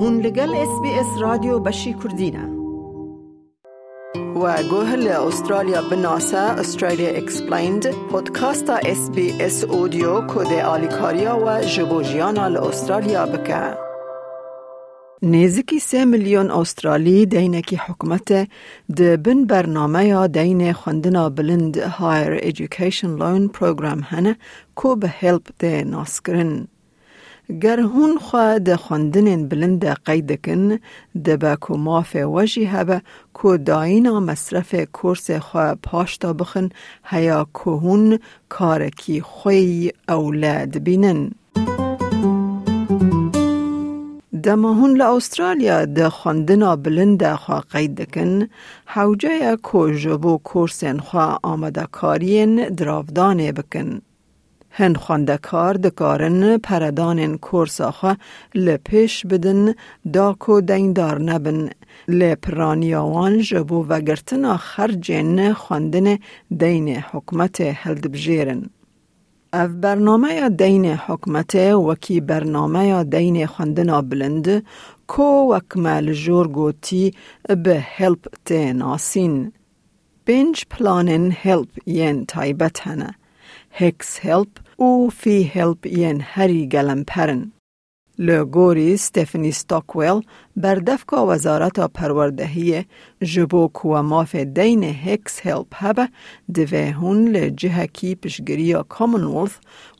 هون لگل اس بی اس رادیو بشی کردینه و گوه استرالیا بناسا استرالیا اکسپلیند پودکاستا اس بی اس اودیو کده آلیکاریا و جبوجیانا استرالیا بکه نزدیکی سه میلیون استرالی دینکی حکومت ده بن برنامه یا دین خوندنا بلند هایر ایژوکیشن لون پروگرام هنه کو به هلپ ده ناسکرن. گر هون خواه ده خوندن بلند قید کن ده با کو ماف وجی هبه کو داینا مصرف کورس خواه پاشتا بخن هیا کو هون کارکی خوی اولاد بینن. دماهون لأسترالیا ده خواندنا بلند خوا قید دکن حوجه کو جبو کورسن خوا آمده کارین دراودانه بکن. هن خواندکار دکارن پردان کورس خوا لپیش بدن دا کو دیندار نبن لپرانیاوان جبو وگرتنا خرجین خواندن دین حکمت هلد بجیرن. اف برنامه دین حکمت وکی برنامه دین خواندنا بلند کو وکمل جور گوتی به هلپ تی ناسین. بینج پلانن هلپ ین تایبت هنه. هکس هلپ او فی هلپ ین هری گلم پرن. لگوری ستفنی ستاکویل بردفکا وزارت پروردهی جبو کوا ماف دین هکس هلپ هبه دوه هون لجهه کی پشگری کامنولث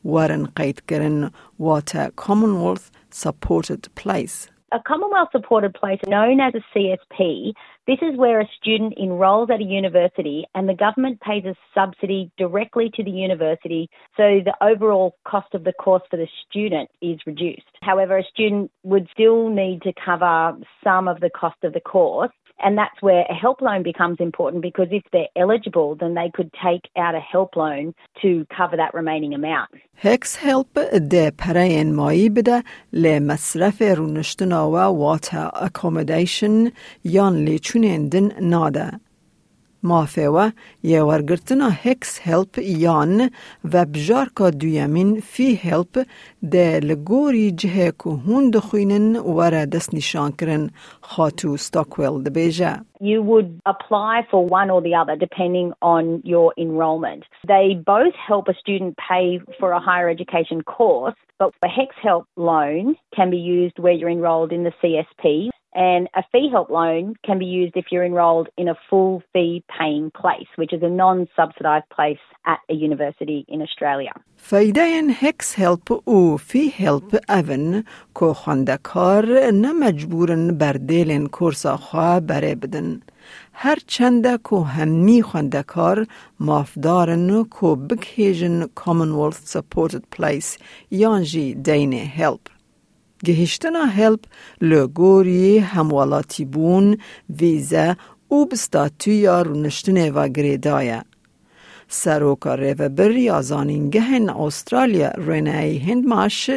ورن قید کرن واتا کامنولث supported place. A Commonwealth supported place known as a CSP, this is where a student enrolls at a university and the government pays a subsidy directly to the university so the overall cost of the course for the student is reduced. However, a student would still need to cover some of the cost of the course and that's where a help loan becomes important because if they're eligible, then they could take out a help loan to cover that remaining amount. Hex Help ده پرین مایی بده لمصرف رونشتنا و واتا accommodation یان لیچونندن ناده. مافوا یه ورگرتنا هکس هلپ یان و بجار کا دویمین فی هلپ ده لگوری جه که هون دخوینن ورا دست نشان کرن خاتو ستاکویل ده بیجه. You would apply for one or the other depending on your enrolment. They both help a student pay for a higher education course, but a HEX Help loan can be used where you're enrolled in the CSP and a fee help loan can be used if you're enrolled in a full fee paying place, which is a non subsidised place at a university in Australia. فایده هکس هلپ او فی هلپ اون کو خواندکار نمجبورن بردیلن کورسا خواه بره بدن. هر چند کو همی خواندکار مافدارن کو بکهیجن Commonwealth Supported Place یانجی دین هلپ. Gehiștena help le gorî hemwelatîbûn, vîze û bi statuya rûniştinê ve girêda ye. Seroka Rêvebir ya Zanîngehên Austral,ya Renee Hindmaş.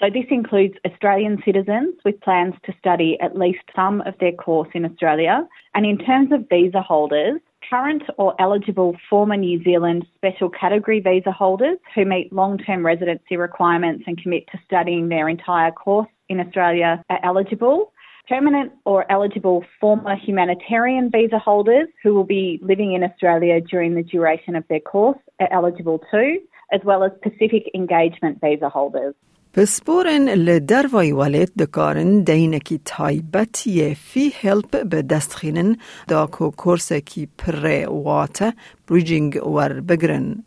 So this includes Australian citizens with plans to study at least some of their course in Australia. And in terms of visa holders, current or eligible former New Zealand special category visa holders who meet long term residency requirements and commit to studying their entire course in Australia are eligible. Permanent or eligible former humanitarian visa holders who will be living in Australia during the duration of their course are eligible too, as well as Pacific Engagement visa holders. بسپورن لدروای والد دکارن دینکی تایبتی فی هلپ به دستخینن دا کو کورس کی پر واتا بریجینگ ور بگرن.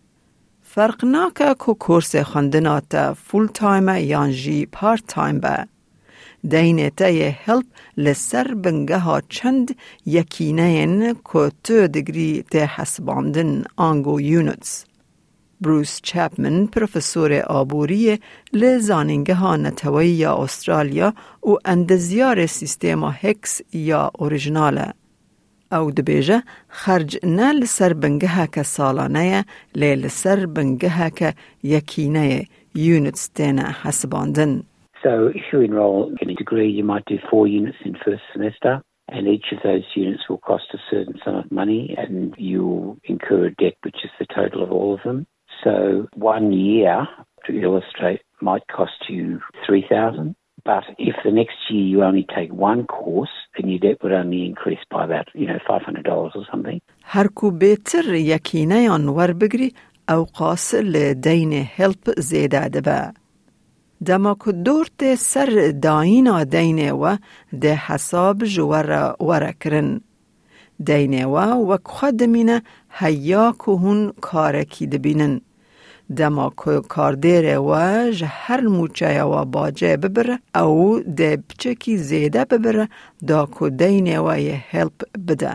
فرق ناکه کو کورس خواندنات فول تایم یانجی پارت تایم با. دین تای هلپ لسر بنگه ها چند یکینین کو تو دگری ته حسباندن آنگو یونتس. بروس چپمن پروفسور آبوری لزانینگه ها نتوی یا استرالیا و اندزیار سیستم هکس یا اوریجناله. او دبیجه خرج نه لسر بنگه که سالانه لی لسر بنگه که یکینه یونتس تینه حسباندن. So if you enroll in a degree, you might do four units in first semester. and each of those units will cost a certain sum of money and you'll incur a debt which is the total of all of them. So one year, to illustrate, might cost you 3000 But if the next year you only take one course, then your debt would only increase by about, you know, $500 or something. هر کو بهتر یکینه آن ور بگری او قاصل دین هلپ زیده دبه. دما که دورت سر داینا دین و ده حساب جوار ور کرن. دین و وک خود مینه هیا که هون کارکی دبینن. دما که کاردیر و هر موچه و باجه ببره او ده بچکی زیده ببره دا که دین و هلپ بده.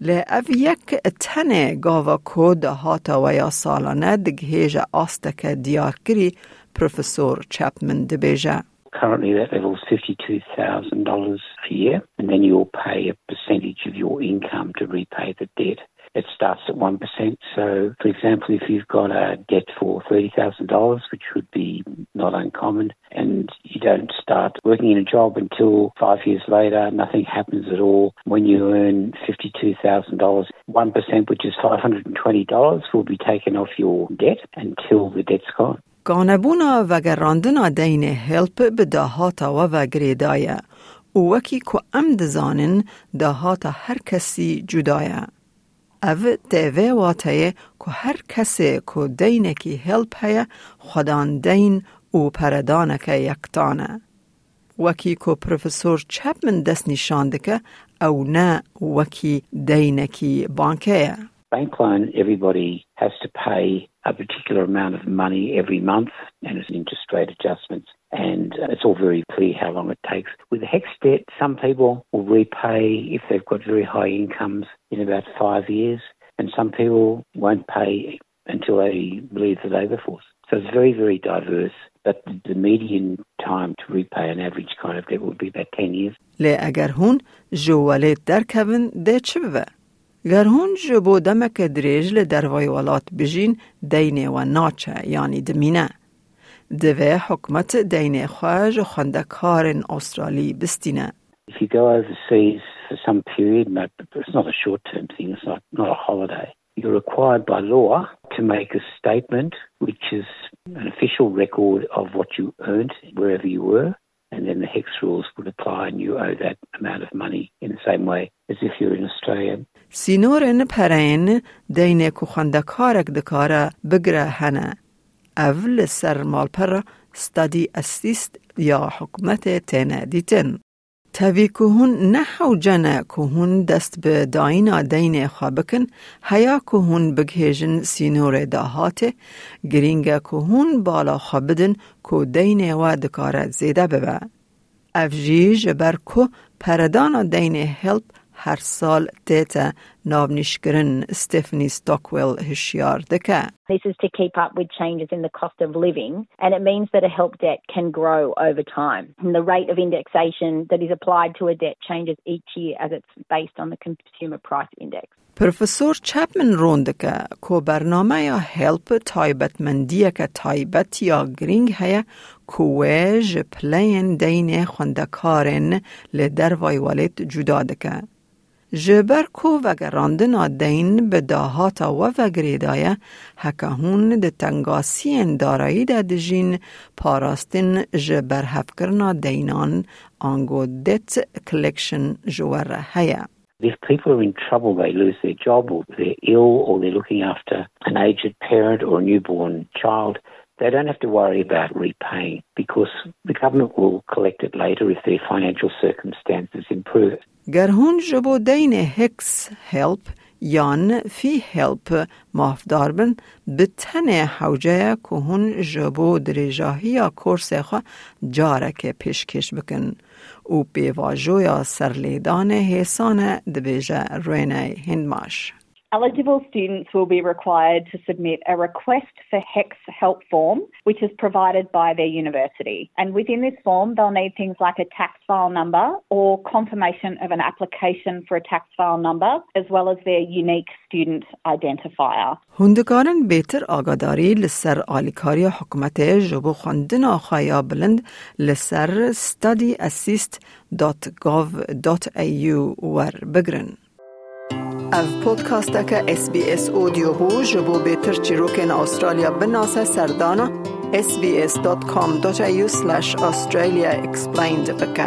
لی او یک تنه گاوا کود هاتا و یا سالانه دگهیج آستک دیار کری پروفسور چپمن دبیجه. Currently, that level is $52,000 a year, and then you'll pay a percentage of your income to repay the debt. It starts at 1%. So, for example, if you've got a debt for $30,000, which would be not uncommon, and you don't start working in a job until five years later, nothing happens at all. When you earn $52,000, 1%, which is $520, will be taken off your debt until the debt's gone. گانبونا و گراندنا دین هلپ به داهاتا و و گریدایه و وکی که ام دزانن داهاتا هر کسی جدایه. او تیوه واتایه که هر کسی که دینکی هلپ هیه خودان دین و پردانک یکتانه. وکی که پروفسور چپمن دست نشانده که او نه وکی دینکی بانکه. Bank loan, everybody has to pay a particular amount of money every month and it's interest rate adjustments. And it's all very clear how long it takes. With the HEX debt, some people will repay if they've got very high incomes in about five years, and some people won't pay until they leave the labour force. So it's very, very diverse. But the median time to repay an average kind of debt would be about 10 years. لی اگر هون جوالت در کبن ده چه بوه؟ گر هون جبو دمک دریج لدروای ولات بجین دین و ناچه یعنی دمینه. دوه حکمت دین خواج خندکار استرالی بستینه. If you go overseas for some period, it's not a short-term thing, it's not, not a holiday. You're required by law to make a statement which is an official record of what you earned wherever you were, and then the HEX rules would apply and you owe that amount of money in the same way as if you're in Australia. سینورن پرین دین کو خندکارک دکاره بگره هنه. اول سر مال پر ستادی اسیست یا حکمت تنه دیتن. تاوی که هون نه حو جنه که هون دست به داینا دین خوابکن هیا که هون بگهیجن سینور داهات گرینگه که هون بالا خوابدن که دین و دکاره زیده ببه. افجی جبر که پردانا دین هلپ هر سال دیتا نابنیشگرن ستیفنی ستاکویل هشیار دکه. This is to keep up with changes in the cost of living, and it means that a help debt can grow over time. And the rate of indexation that is applied to a debt changes each year as it's based on the Consumer Price Index. پروفسور چپمن روندکه که برنامه یا هلپ تایبت مندیه که تایبت یا گرینگ هیا کویج پلین دین خوندکارن لدر وایوالت جدا دکه. جبر کو وگراندنا دین به داهاتا و وگریدایه هکه هون ده تنگاسین دارایی ده دجین پاراستین جبر هفکرنا دینان آنگو دت کلکشن جوره هیا. If people are in trouble, they lose their job or they're ill or they're looking after an aged parent or a newborn child, they don't have to worry about repaying because the government will collect it later if their financial circumstances improve. گر هون جبو دین هکس هلپ یان فی هلپ مافدار بن به تن حوجه که هون جبو درجاهی یا کورس خوا جاره که پیشکش بکن او بیواجویا سرلیدان حسان دبیجه روینه هندماش. Eligible students will be required to submit a request for HEX help form, which is provided by their university. And within this form, they'll need things like a tax file number or confirmation of an application for a tax file number, as well as their unique student identifier. هندکارن بهتر آگاداری لسر آلیکاری حکومت جبو خواندن آخایا بلند لسر studyassist.gov.au ور بگرن. اس بی اس اودیو بو جبو بهتر چیروکن استرالیا بناسه سردانا sbs.com.au slash australia explained بکه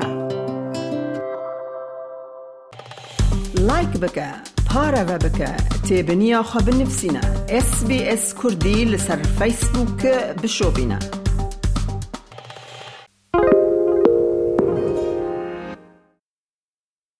لایک بکه پارا و بکه تیبنیا خواب نفسینا اس کردی لسر فیسبوک بشو بینه